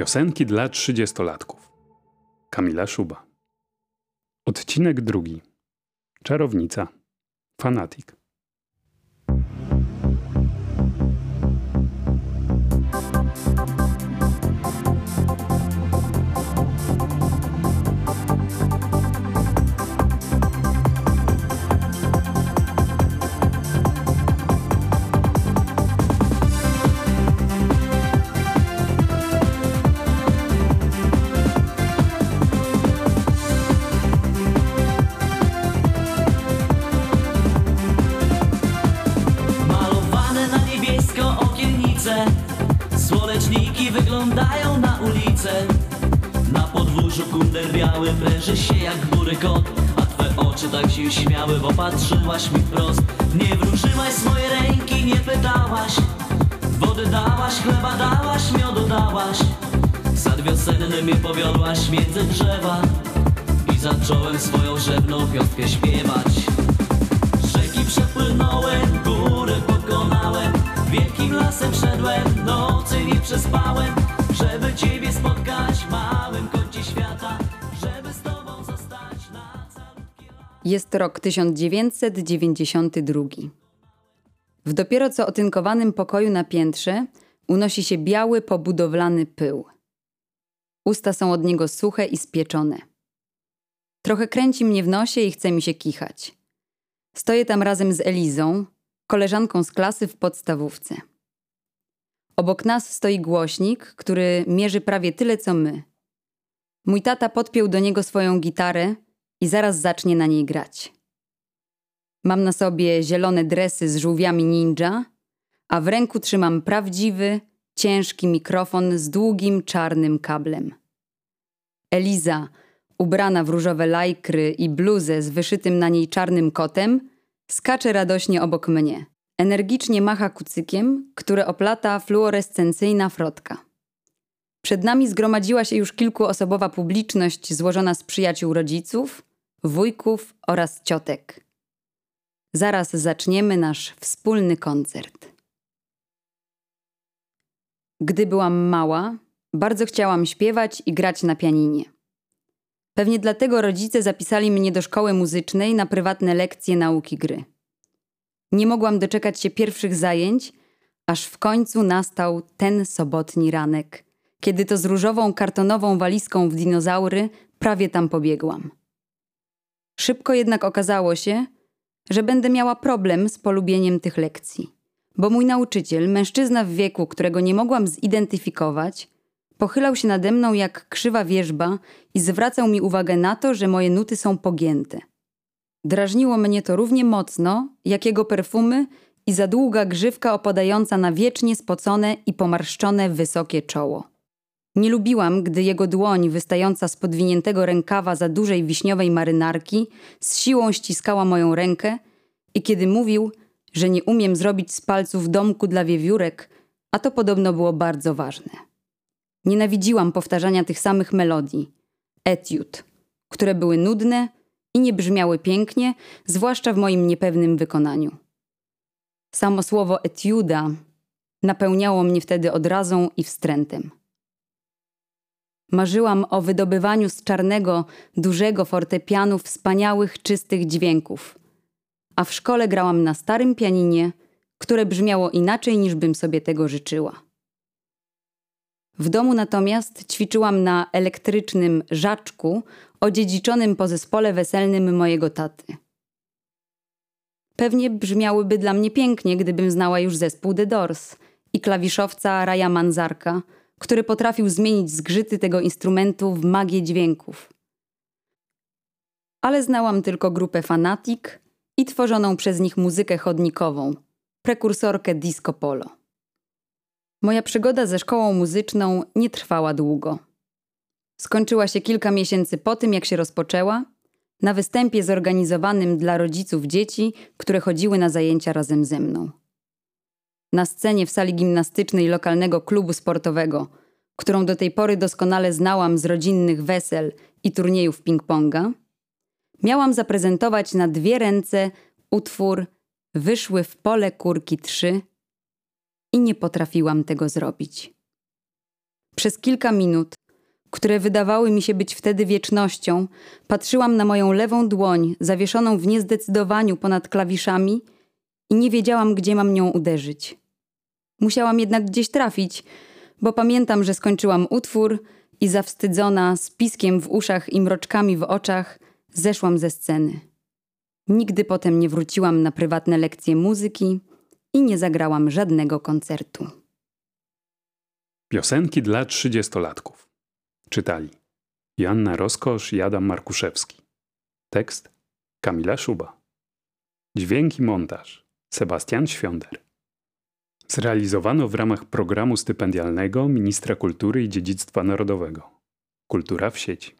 Piosenki dla trzydziestolatków. Kamila Szuba. Odcinek drugi. Czarownica. Fanatik. Okiennice Słoneczniki wyglądają na ulicę Na podwórzu kunder biały pręży się jak bury kot. A twe oczy tak się śmiały, bo patrzyłaś mi wprost. Nie wróżyłaś z mojej ręki, nie pytałaś. Wody dałaś, chleba dałaś, miodu dałaś. Sad wiosenny mnie powiodłaś między drzewa. I zacząłem swoją rzewną piątkę śpiewać. Rzeki przepłynąłem, lasem szedłem, nocy nie przespałem Żeby Ciebie spotkać w małym kącie świata Żeby z Tobą zostać na Jest rok 1992. W dopiero co otynkowanym pokoju na piętrze unosi się biały, pobudowlany pył. Usta są od niego suche i spieczone. Trochę kręci mnie w nosie i chce mi się kichać. Stoję tam razem z Elizą, koleżanką z klasy w podstawówce. Obok nas stoi głośnik, który mierzy prawie tyle co my. Mój tata podpiął do niego swoją gitarę i zaraz zacznie na niej grać. Mam na sobie zielone dresy z żółwiami ninja, a w ręku trzymam prawdziwy, ciężki mikrofon z długim czarnym kablem. Eliza, ubrana w różowe lajkry i bluzę z wyszytym na niej czarnym kotem, skacze radośnie obok mnie. Energicznie macha kucykiem, które oplata fluorescencyjna frotka. Przed nami zgromadziła się już kilkuosobowa publiczność złożona z przyjaciół rodziców, wujków oraz ciotek. Zaraz zaczniemy nasz wspólny koncert. Gdy byłam mała, bardzo chciałam śpiewać i grać na pianinie. Pewnie dlatego rodzice zapisali mnie do szkoły muzycznej na prywatne lekcje nauki gry. Nie mogłam doczekać się pierwszych zajęć, aż w końcu nastał ten sobotni ranek, kiedy to z różową kartonową walizką w dinozaury prawie tam pobiegłam. Szybko jednak okazało się, że będę miała problem z polubieniem tych lekcji, bo mój nauczyciel, mężczyzna w wieku, którego nie mogłam zidentyfikować, pochylał się nade mną jak krzywa wierzba i zwracał mi uwagę na to, że moje nuty są pogięte. Drażniło mnie to równie mocno, jak jego perfumy i za długa grzywka opadająca na wiecznie spocone i pomarszczone wysokie czoło. Nie lubiłam, gdy jego dłoń wystająca z podwiniętego rękawa za dużej wiśniowej marynarki z siłą ściskała moją rękę i kiedy mówił, że nie umiem zrobić z palców domku dla wiewiórek, a to podobno było bardzo ważne. Nienawidziłam powtarzania tych samych melodii, etiud, które były nudne i nie brzmiały pięknie, zwłaszcza w moim niepewnym wykonaniu. Samo słowo etiuda napełniało mnie wtedy odrazą i wstrętem. Marzyłam o wydobywaniu z czarnego, dużego fortepianu wspaniałych, czystych dźwięków. A w szkole grałam na starym pianinie, które brzmiało inaczej niż bym sobie tego życzyła. W domu natomiast ćwiczyłam na elektrycznym żaczku odziedziczonym po zespole weselnym mojego taty. Pewnie brzmiałyby dla mnie pięknie, gdybym znała już zespół The Doors i klawiszowca Raja Manzarka, który potrafił zmienić zgrzyty tego instrumentu w magię dźwięków. Ale znałam tylko grupę Fanatic i tworzoną przez nich muzykę chodnikową, prekursorkę disco polo. Moja przygoda ze szkołą muzyczną nie trwała długo. Skończyła się kilka miesięcy po tym, jak się rozpoczęła, na występie zorganizowanym dla rodziców dzieci, które chodziły na zajęcia razem ze mną. Na scenie w sali gimnastycznej lokalnego klubu sportowego, którą do tej pory doskonale znałam z rodzinnych wesel i turniejów ping-ponga, miałam zaprezentować na dwie ręce utwór Wyszły w pole kurki trzy i nie potrafiłam tego zrobić. Przez kilka minut, które wydawały mi się być wtedy wiecznością, patrzyłam na moją lewą dłoń, zawieszoną w niezdecydowaniu ponad klawiszami i nie wiedziałam, gdzie mam nią uderzyć. Musiałam jednak gdzieś trafić, bo pamiętam, że skończyłam utwór i zawstydzona, z piskiem w uszach i mroczkami w oczach, zeszłam ze sceny. Nigdy potem nie wróciłam na prywatne lekcje muzyki i nie zagrałam żadnego koncertu. Piosenki dla trzydziestolatków. Czytali Joanna Roskosz i Adam Markuszewski. Tekst Kamila Szuba. Dźwięk i montaż Sebastian Świąder. Zrealizowano w ramach programu stypendialnego Ministra Kultury i Dziedzictwa Narodowego. Kultura w sieci.